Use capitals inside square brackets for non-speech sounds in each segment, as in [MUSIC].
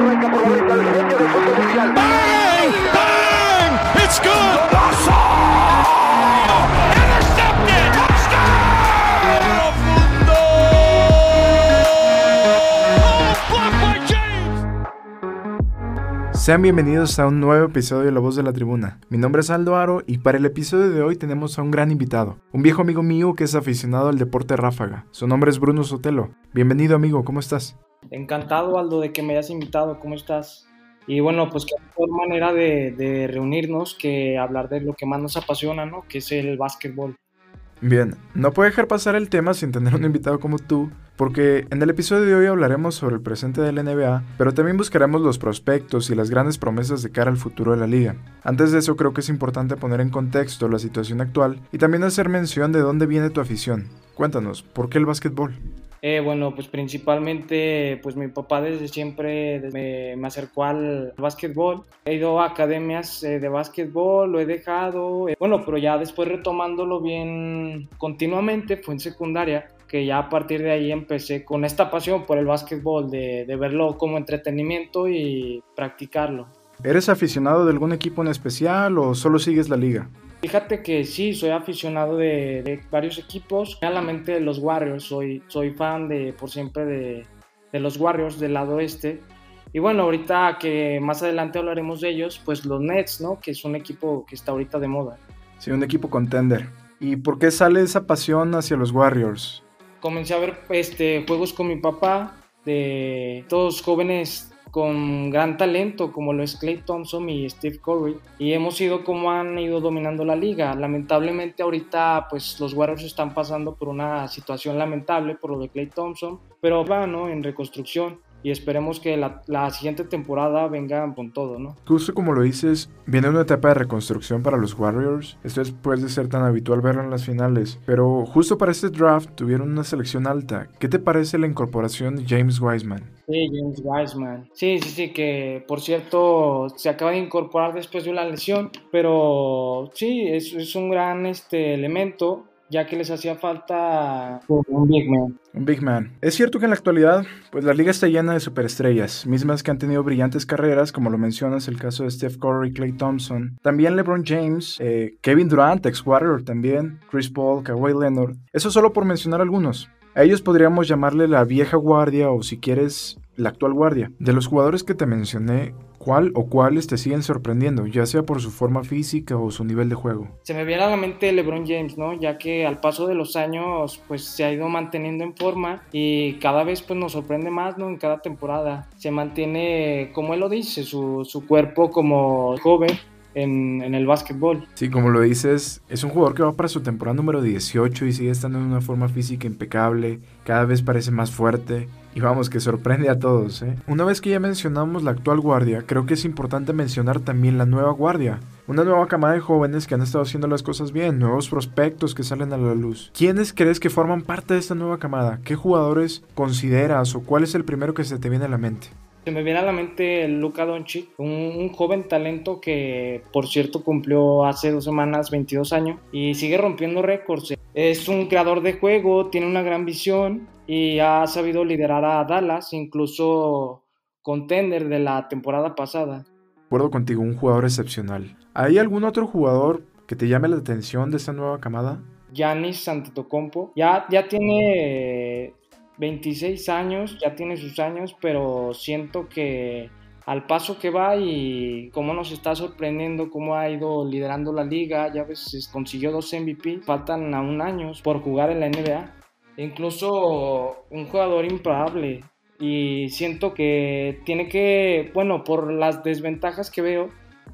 arranca por la derecha el genio del fútbol mundial. Bang! Bang! It's good! ¡Golazo! Intercepted! Touchdown! ¡Mundo! Oh, blocked by James! Sean bienvenidos a un nuevo episodio de La Voz de la Tribuna. Mi nombre es Aldo Aro y para el episodio de hoy tenemos a un gran invitado, un viejo amigo mío que es aficionado al deporte ráfaga. Su nombre es Bruno Sotelo. Bienvenido amigo, ¿cómo estás? Encantado, Aldo, de que me hayas invitado. ¿Cómo estás? Y bueno, pues qué mejor manera de, reunirnos que hablar de lo que más nos apasiona, ¿no? Que es el básquetbol. Bien, no puedo dejar pasar el tema sin tener un invitado como tú, porque en el episodio de hoy hablaremos sobre el presente de la NBA, pero también buscaremos los prospectos y las grandes promesas de cara al futuro de la liga. Antes de eso creo que es importante poner en contexto la situación actual y también hacer mención de dónde viene tu afición. Cuéntanos, ¿por qué el básquetbol? Eh, bueno, pues principalmente, pues mi papá desde siempre me, me acercó al básquetbol. He ido a academias eh, de básquetbol, lo he dejado. eh, bueno, pero ya después retomándolo bien continuamente, fue en secundaria, que ya a partir de ahí empecé con esta pasión por el básquetbol, de, de verlo como entretenimiento y practicarlo. ¿Eres aficionado de algún equipo en especial o solo sigues la liga? Fíjate que sí, soy aficionado de, de varios equipos. Realmente de los Warriors, soy, soy fan de por siempre de, de los Warriors del lado este. Y bueno, ahorita que más adelante hablaremos de ellos, pues los Nets, ¿no? Que es un equipo que está ahorita de moda. Sí, un equipo contender. ¿Y por qué sale esa pasión hacia los Warriors? Comencé a ver este, juegos con mi papá de todos jóvenes con gran talento como lo es Clay Thompson y Steve Curry y hemos ido como han ido dominando la liga. Lamentablemente ahorita pues los Warriors están pasando por una situación lamentable por lo de Clay Thompson, pero va ¿no? en reconstrucción y esperemos que la, la siguiente temporada venga con todo, ¿no? Justo como lo dices, viene una etapa de reconstrucción para los Warriors. Esto después de ser tan habitual verlo en las finales. Pero justo para este draft tuvieron una selección alta. ¿Qué te parece la incorporación de James Wiseman? Sí, James Wiseman. Sí, sí, sí, que por cierto se acaba de incorporar después de una lesión, pero sí, es, es un gran este, elemento ya que les hacía falta un big man. Un big man. Es cierto que en la actualidad, pues la liga está llena de superestrellas, mismas que han tenido brillantes carreras, como lo mencionas, el caso de Steph Curry, Clay Thompson, también LeBron James, eh, Kevin Durant, ex Warrior también, Chris Paul, Kawhi Leonard. Eso solo por mencionar algunos. A ellos podríamos llamarle la vieja guardia o si quieres la actual guardia. De los jugadores que te mencioné, ¿cuál o cuáles te siguen sorprendiendo, ya sea por su forma física o su nivel de juego? Se me viene a la mente LeBron James, ¿no? Ya que al paso de los años pues se ha ido manteniendo en forma y cada vez pues nos sorprende más, ¿no? En cada temporada. Se mantiene, como él lo dice, su, su cuerpo como joven en, el básquetbol. Sí, como lo dices, es un jugador que va para su temporada número 18 y sigue estando en una forma física impecable, cada vez parece más fuerte y vamos, que sorprende a todos. ¿eh? Una vez que ya mencionamos la actual guardia, creo que es importante mencionar también la nueva guardia. Una nueva camada de jóvenes que han estado haciendo las cosas bien, nuevos prospectos que salen a la luz. ¿Quiénes crees que forman parte de esta nueva camada? ¿Qué jugadores consideras o cuál es el primero que se te viene a la mente? Se me viene a la mente Luka Doncic, un, un, joven talento que por cierto cumplió hace dos semanas 22 años y sigue rompiendo récords. Es un creador de juego, tiene una gran visión y ha sabido liderar a Dallas, incluso contender de la temporada pasada. Acuerdo contigo, un jugador excepcional. ¿Hay algún otro jugador que te llame la atención de esta nueva camada? Giannis Antetokounmpo ya, ya tiene 26 años, ya tiene sus años, pero siento que al paso que va y cómo nos está sorprendiendo, cómo ha ido liderando la liga, ya consiguió dos MVP, faltan aún años por jugar en la NBA. Incluso un jugador imparable y siento que tiene que, bueno, por las desventajas que veo,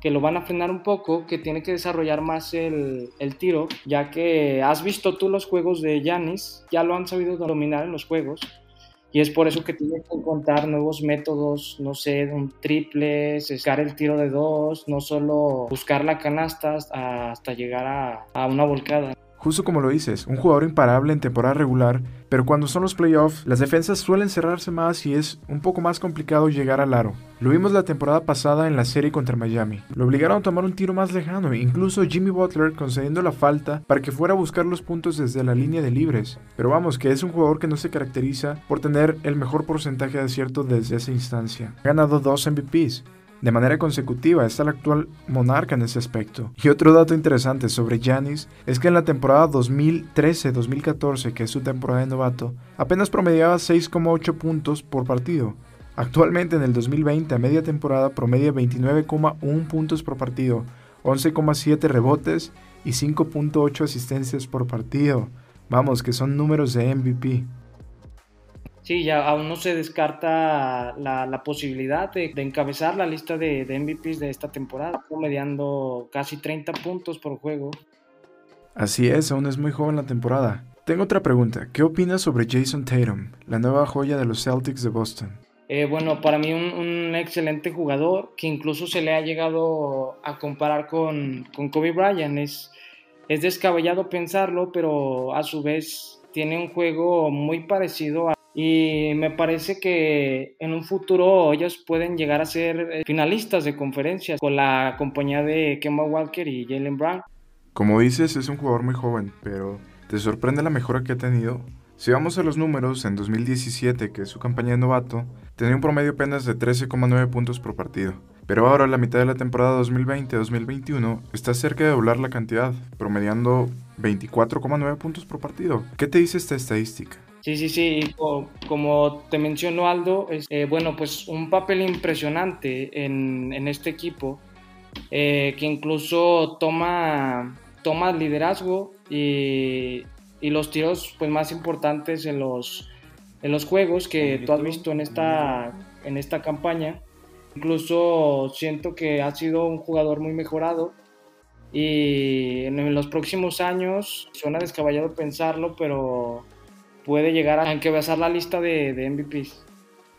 que lo van a frenar un poco, que tiene que desarrollar más el, el tiro, ya que has visto tú los juegos de Yanis, ya lo han sabido dominar en los juegos, y es por eso que tiene que encontrar nuevos métodos, no sé, un triple, buscar el tiro de dos, no solo buscar la canasta hasta llegar a, a, una volcada. Justo como lo dices, un jugador imparable en temporada regular, pero cuando son los playoffs, las defensas suelen cerrarse más y es un poco más complicado llegar al aro. Lo vimos la temporada pasada en la serie contra Miami. Lo obligaron a tomar un tiro más lejano, incluso Jimmy Butler concediendo la falta para que fuera a buscar los puntos desde la línea de libres. Pero vamos, que es un jugador que no se caracteriza por tener el mejor porcentaje de acierto desde esa instancia. Ha ganado dos MVPs, de manera consecutiva, es el actual monarca en ese aspecto. Y otro dato interesante sobre Giannis es que en la temporada 2013-2014, que es su temporada de novato, apenas promediaba 6,8 puntos por partido. Actualmente en el 2020, a media temporada, promedia 29,1 puntos por partido, 11,7 rebotes y 5,8 asistencias por partido. Vamos, que son números de MVP. Sí, ya aún no se descarta la, posibilidad de, encabezar la lista de, de, MVPs de esta temporada, promediando casi 30 puntos por juego. Así es, aún es muy joven la temporada. Tengo otra pregunta. ¿Qué opinas sobre Jason Tatum, la nueva joya de los Celtics de Boston? Eh, bueno, para mí un, excelente jugador que incluso se le ha llegado a comparar con, con Kobe Bryant. Es, es descabellado pensarlo, pero a su vez tiene un juego muy parecido a y me parece que en un futuro ellos pueden llegar a ser eh, finalistas de conferencias con la compañía de Kemba Walker y Jalen Brown. Como dices, es un jugador muy joven, pero ¿te sorprende la mejora que ha tenido? Si vamos a los números, en 2017, que es su campaña de novato, tenía un promedio apenas de 13,9 puntos por partido. Pero ahora, a la mitad de la temporada 2020-2021, está cerca de doblar la cantidad, promediando 24,9 puntos por partido. ¿Qué te dice esta estadística? Sí, sí, sí, como te mencionó Aldo, es, eh, bueno, pues un papel impresionante en, en este equipo, eh, que incluso toma, toma liderazgo y, y, los tiros pues, más importantes en los, en los juegos que tú has visto en esta, en esta campaña. Incluso siento que ha sido un jugador muy mejorado y en los próximos años, suena descabellado pensarlo, pero puede llegar a encabezar la lista de, de MVPs.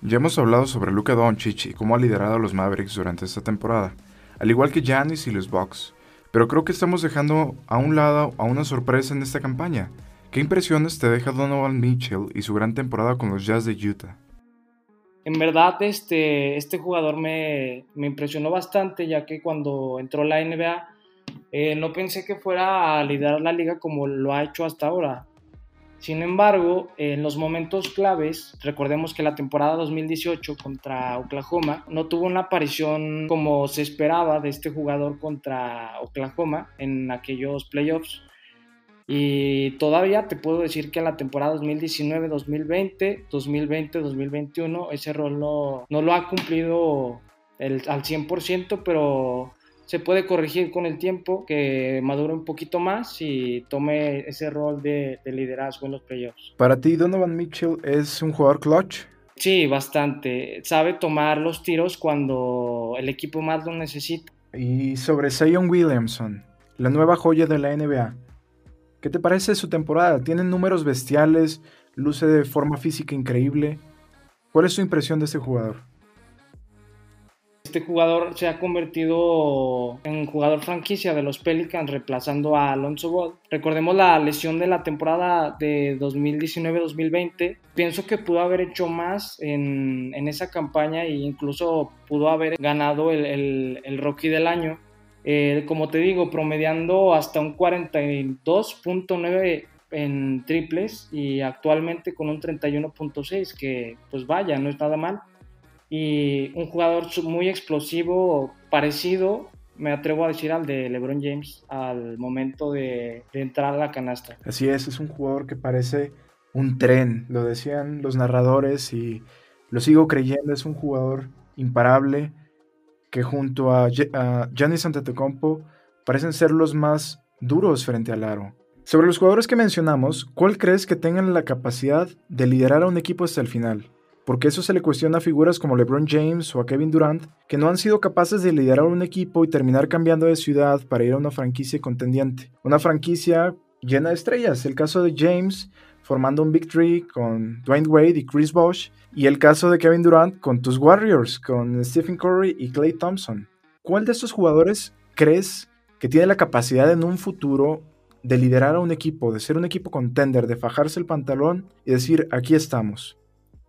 Ya hemos hablado sobre Luka Doncic y cómo ha liderado a los Mavericks durante esta temporada, al igual que Giannis y los Bucks. Pero creo que estamos dejando a un lado a una sorpresa en esta campaña. ¿Qué impresiones te deja Donovan Mitchell y su gran temporada con los Jazz de Utah? En verdad, este, este jugador me, me impresionó bastante, ya que cuando entró la NBA eh, no pensé que fuera a liderar la liga como lo ha hecho hasta ahora. Sin embargo, en los momentos claves, recordemos que la temporada 2018 contra Oklahoma no tuvo una aparición como se esperaba de este jugador contra Oklahoma en aquellos playoffs. Y todavía te puedo decir que en la temporada 2019-2020, 2020-2021, ese rol no, no, lo ha cumplido al 100%, pero se puede corregir con el tiempo, que madure un poquito más y tome ese rol de, liderazgo en los playoffs. Para ti, Donovan Mitchell es un jugador clutch. Sí, bastante. Sabe tomar los tiros cuando el equipo más lo necesita. Y sobre Zion Williamson, la nueva joya de la NBA. ¿Qué te parece su temporada? Tiene números bestiales, luce de forma física increíble. ¿Cuál es tu impresión de este jugador? Este jugador se ha convertido en jugador franquicia de los Pelicans, reemplazando a Alonso Ball. Recordemos la lesión de la temporada de 2019-2020. Pienso que pudo haber hecho más en, esa campaña e incluso pudo haber ganado el, el, Rocky del año. Eh, como te digo, promediando hasta un 42.9 en triples y actualmente con un 31.6, que pues vaya, no es nada mal y un jugador muy explosivo, parecido, me atrevo a decir, al de LeBron James al momento de, entrar a la canasta. Así es, es un jugador que parece un tren, lo decían los narradores y lo sigo creyendo, es un jugador imparable que junto a, a Giannis Antetokounmpo parecen ser los más duros frente al aro. Sobre los jugadores que mencionamos, ¿cuál crees que tengan la capacidad de liderar a un equipo hasta el final? Porque eso se le cuestiona a figuras como LeBron James o a Kevin Durant, que no han sido capaces de liderar un equipo y terminar cambiando de ciudad para ir a una franquicia contendiente. Una franquicia llena de estrellas, el caso de James formando un Big Tree con Dwayne Wade y Chris Bosh, y el caso de Kevin Durant con tus Warriors, con Stephen Curry y Clay Thompson. ¿Cuál de estos jugadores crees que tiene la capacidad en un futuro de liderar a un equipo, de ser un equipo contender, de fajarse el pantalón y decir, aquí estamos?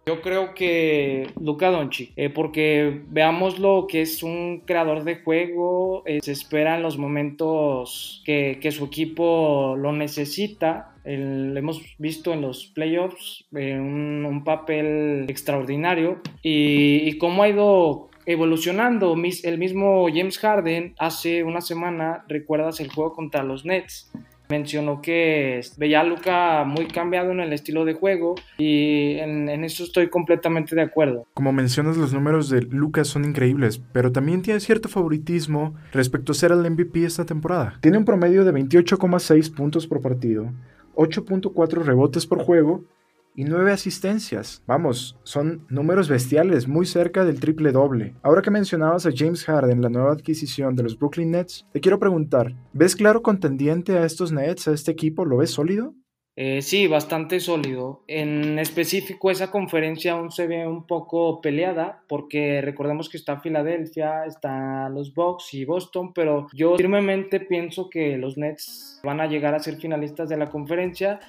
Yo creo que Luka Doncic, eh, porque veamos lo que es un creador de juego, eh, se espera en los momentos que, su equipo lo necesita. lo hemos visto en los playoffs, eh, un, papel extraordinario y cómo ha ido evolucionando. El mismo James Harden hace una semana, recuerdas el juego contra los Nets, mencionó que veía a Luca muy cambiado en el estilo de juego y en, eso estoy completamente de acuerdo. Como mencionas, los números de Luca son increíbles, pero también tiene cierto favoritismo respecto a ser el MVP esta temporada. Tiene un promedio de 28,6 puntos por partido, 8.4 rebotes por juego y nueve asistencias. Vamos, son números bestiales, muy cerca del triple doble. Ahora que mencionabas a James Harden, la nueva adquisición de los Brooklyn Nets, te quiero preguntar, ¿ves claro contendiente a estos Nets, a este equipo? ¿Lo ves sólido? Eh, sí, bastante sólido. En específico, esa conferencia aún se ve un poco peleada, porque recordemos que está Filadelfia, están los Bucks y Boston, pero yo firmemente pienso que los Nets van a llegar a ser finalistas de la conferencia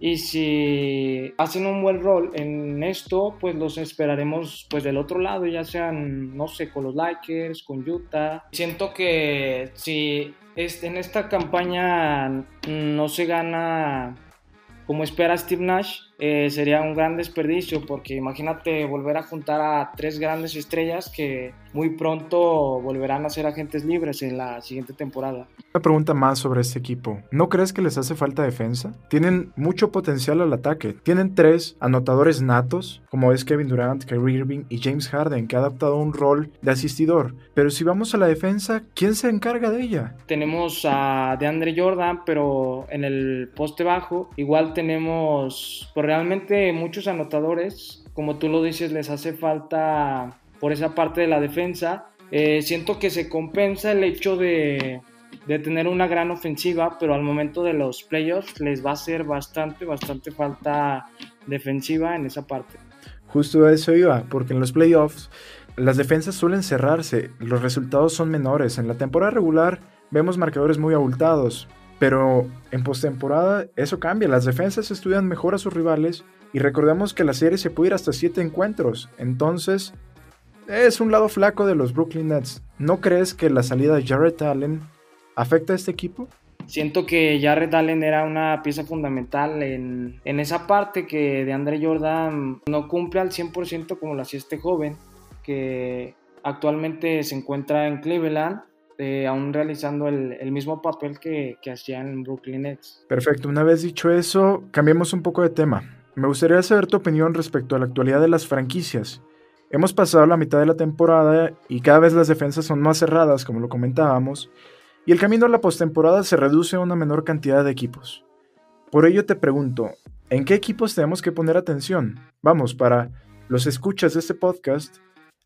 y si hacen un buen rol en esto, pues los esperaremos pues del otro lado, ya sean, no sé, con los Lakers, con Utah. Siento que si en esta campaña no se gana como espera Steve Nash, eh, sería un gran desperdicio porque imagínate volver a juntar a tres grandes estrellas que muy pronto volverán a ser agentes libres en la siguiente temporada. Una pregunta más sobre este equipo. ¿No crees que les hace falta defensa? Tienen mucho potencial al ataque. Tienen tres anotadores natos, como es Kevin Durant, Kyrie Irving y James Harden, que ha adaptado un rol de asistidor. Pero si vamos a la defensa, ¿quién se encarga de ella? Tenemos a DeAndre Jordan, pero en el poste bajo. Igual tenemos, pues realmente muchos anotadores. Como tú lo dices, les hace falta por esa parte de la defensa. Eh, siento que se compensa el hecho de, tener una gran ofensiva, pero al momento de los playoffs les va a hacer bastante, bastante falta defensiva en esa parte. Justo eso iba, porque en los playoffs las defensas suelen cerrarse, los resultados son menores. En la temporada regular vemos marcadores muy abultados, pero en postemporada eso cambia, las defensas estudian mejor a sus rivales y recordemos que la serie se puede ir hasta 7 encuentros, entonces es un lado flaco de los Brooklyn Nets. ¿No crees que la salida de Jarrett Allen afecta a este equipo? Siento que Jarrett Allen era una pieza fundamental en, en esa parte que de Andre Jordan no cumple al 100% como lo hacía este joven, que actualmente se encuentra en Cleveland eh, aún realizando el, mismo papel que, que hacía en Brooklyn Nets. Perfecto, una vez dicho eso, cambiemos un poco de tema. Me gustaría saber tu opinión respecto a la actualidad de las franquicias. Hemos pasado la mitad de la temporada y cada vez las defensas son más cerradas, como lo comentábamos, y el camino a la postemporada se reduce a una menor cantidad de equipos. Por ello te pregunto, ¿en qué equipos tenemos que poner atención? Vamos, para los escuchas de este podcast,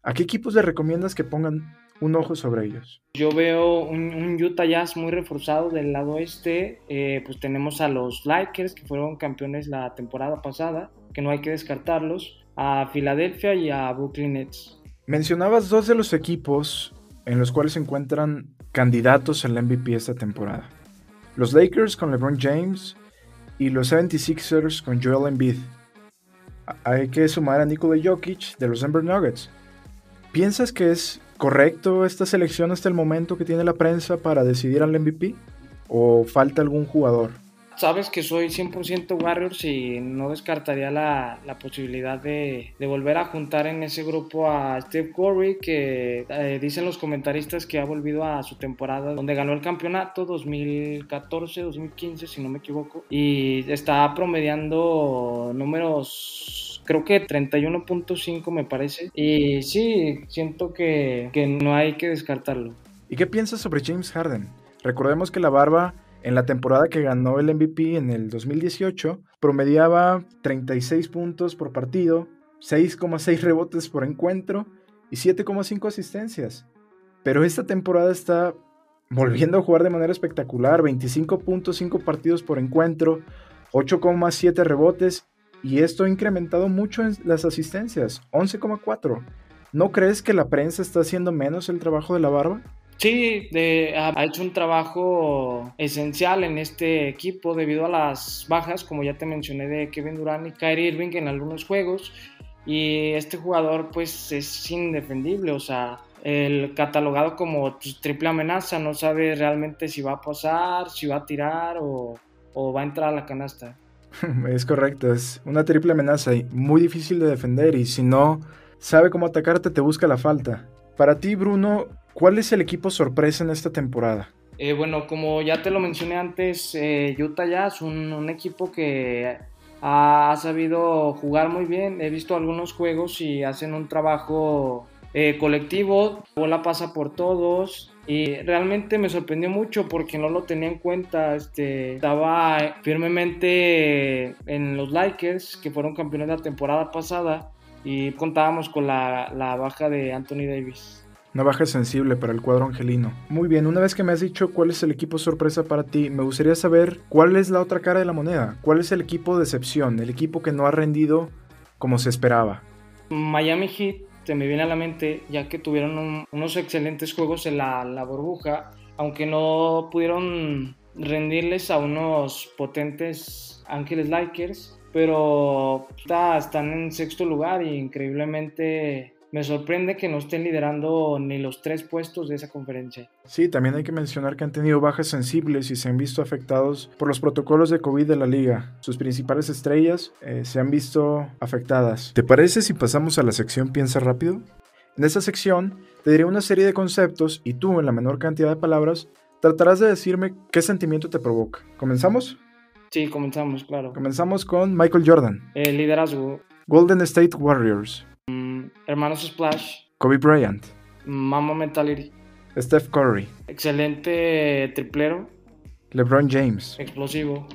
¿a qué equipos le recomiendas que pongan un ojo sobre ellos? Yo veo un, un Utah Jazz muy reforzado del lado este, eh, pues tenemos a los Lakers que fueron campeones la temporada pasada, que no hay que descartarlos a Filadelfia y a Brooklyn Nets. Mencionabas dos de los equipos en los cuales se encuentran candidatos al MVP esta temporada. Los Lakers con LeBron James y los 76ers con Joel Embiid. Hay que sumar a Nikola Jokic de los Denver Nuggets. ¿Piensas que es correcto esta selección hasta el momento que tiene la prensa para decidir al MVP? ¿O falta algún jugador? sabes que soy 100% Warriors y no descartaría la, la posibilidad de, de, volver a juntar en ese grupo a Steve Curry, que eh, dicen los comentaristas que ha volvido a su temporada donde ganó el campeonato 2014-2015, si no me equivoco, y está promediando números creo que 31.5 me parece. Y sí, siento que, que no hay que descartarlo. ¿Y qué piensas sobre James Harden? Recordemos que la barba en la temporada que ganó el MVP en el 2018, promediaba 36 puntos por partido, 6,6 rebotes por encuentro y 7,5 asistencias. Pero esta temporada está volviendo a jugar de manera espectacular, 25.5 partidos por encuentro, 8,7 rebotes y esto ha incrementado mucho en las asistencias, 11,4. ¿No crees que la prensa está haciendo menos el trabajo de la barba? Sí, de, ha, hecho un trabajo esencial en este equipo debido a las bajas, como ya te mencioné, de Kevin Durant y Kyrie Irving en algunos juegos. Y este jugador pues es indefendible, o sea, el catalogado como pues, triple amenaza, no sabe realmente si va a pasar, si va a tirar o, o va a entrar a la canasta. [LAUGHS] Es correcto, es una triple amenaza y muy difícil de defender y si no sabe cómo atacarte te busca la falta. Para ti, Bruno, ¿cuál es el equipo sorpresa en esta temporada? Eh, bueno, como ya te lo mencioné antes, eh, Utah Jazz, un, un equipo que ha sabido jugar muy bien. He visto algunos juegos y hacen un trabajo eh, colectivo, la bola pasa por todos. Y realmente me sorprendió mucho porque no lo tenía en cuenta. Este, estaba firmemente en los Lakers, que fueron campeones la temporada pasada, y contábamos con la, la baja de Anthony Davis. Una baja sensible para el cuadro angelino. Muy bien, una vez que me has dicho cuál es el equipo sorpresa para ti, me gustaría saber cuál es la otra cara de la moneda. ¿Cuál es el equipo decepción? El equipo que no ha rendido como se esperaba. Miami Heat se me viene a la mente ya que tuvieron un, unos excelentes juegos en la, la burbuja, aunque no pudieron rendirles a unos potentes Ángeles Lakers, pero está, están en sexto lugar y increíblemente me sorprende que no estén liderando ni los tres puestos de esa conferencia. Sí, también hay que mencionar que han tenido bajas sensibles y se han visto afectados por los protocolos de COVID de la liga. Sus principales estrellas eh, se han visto afectadas. ¿Te parece si pasamos a la sección Piensa rápido? En esta sección te diré una serie de conceptos y tú, en la menor cantidad de palabras, tratarás de decirme qué sentimiento te provoca. ¿Comenzamos? Sí, comenzamos, claro. Comenzamos con Michael Jordan. El liderazgo. Golden State Warriors. Hermanos Splash. Kobe Bryant. Mama Mentality. Steph Curry. Excelente triplero. LeBron James. Explosivo.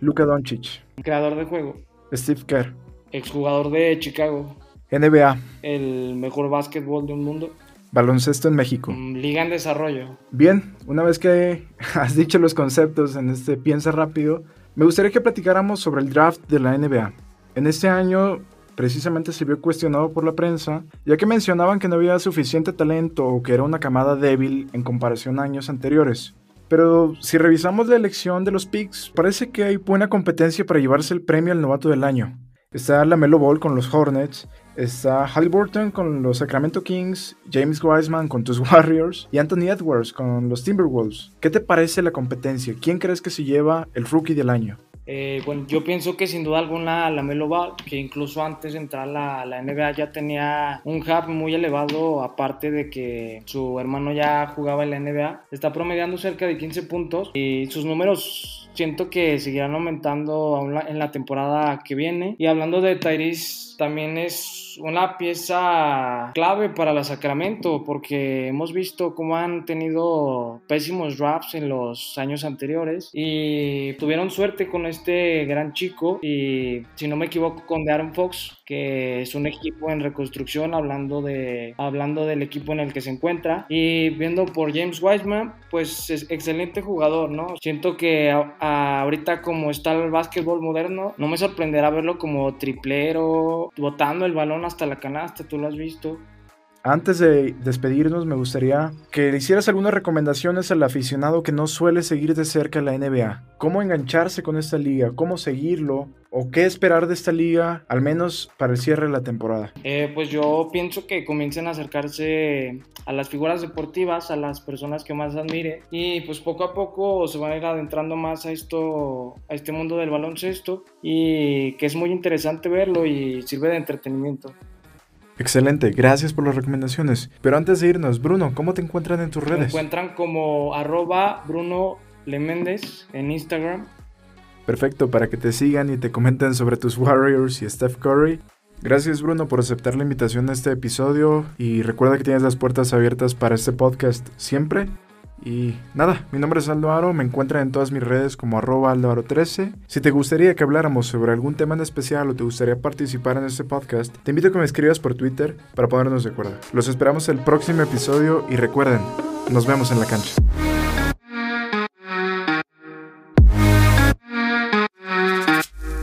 Luka Doncic. Creador de juego. Steve Kerr. Exjugador de Chicago. NBA. El mejor básquetbol del mundo. Baloncesto en México. Mm, Liga en desarrollo. Bien, una vez que [LAUGHS] has dicho los conceptos en este Piensa rápido, me gustaría que platicáramos sobre el draft de la NBA. En este año precisamente se vio cuestionado por la prensa, ya que mencionaban que no había suficiente talento o que era una camada débil en comparación a años anteriores. Pero si revisamos la elección de los picks, parece que hay buena competencia para llevarse el premio al novato del año. Está la Melo Ball con los Hornets, está Halliburton con los Sacramento Kings, James Wiseman con tus [LAUGHS] Warriors y Anthony Edwards con los Timberwolves. ¿Qué te parece la competencia? ¿Quién crees que se lleva el rookie del año? Eh, bueno, yo pienso que sin duda alguna la Melo Ball, que incluso antes de entrar a la, la, NBA ya tenía un hub muy elevado, aparte de que su hermano ya jugaba en la NBA, está promediando cerca de 15 puntos y sus números siento que seguirán aumentando en la temporada que viene. Y hablando de Tyrese, también es una pieza clave para la Sacramento porque hemos visto cómo han tenido pésimos drafts en los años anteriores y tuvieron suerte con este gran chico y si no me equivoco con Darren Fox es un equipo en reconstrucción hablando de hablando del equipo en el que se encuentra. Y viendo por James Wiseman pues es excelente jugador no siento que ahorita como está el básquetbol moderno no me sorprenderá verlo como triplero botando el balón hasta la canasta tú lo has visto antes de despedirnos, me gustaría que le hicieras algunas recomendaciones al aficionado que no suele seguir de cerca la NBA. ¿Cómo engancharse con esta liga? ¿Cómo seguirlo? ¿O qué esperar de esta liga, al menos para el cierre de la temporada? Eh, pues yo pienso que comiencen a acercarse a las figuras deportivas, a las personas que más admire y pues poco a poco se van a ir adentrando más a esto, a este mundo del baloncesto y que es muy interesante verlo y sirve de entretenimiento. Excelente, gracias por las recomendaciones. Pero antes de irnos, Bruno, ¿cómo te encuentran en tus redes? Me encuentran como arroba Bruno Leméndez en Instagram. Perfecto, para que te sigan y te comenten sobre tus Warriors y Steph Curry. Gracias Bruno por aceptar la invitación a este episodio y recuerda que tienes las puertas abiertas para este podcast siempre. Y nada, mi nombre es Aldo Aro, me encuentran en todas mis redes como arroba aldoaro13. Si te gustaría que habláramos sobre algún tema en especial o te gustaría participar en este podcast, te invito a que me escribas por Twitter para ponernos de acuerdo. Los esperamos el próximo episodio y recuerden, nos vemos en la cancha.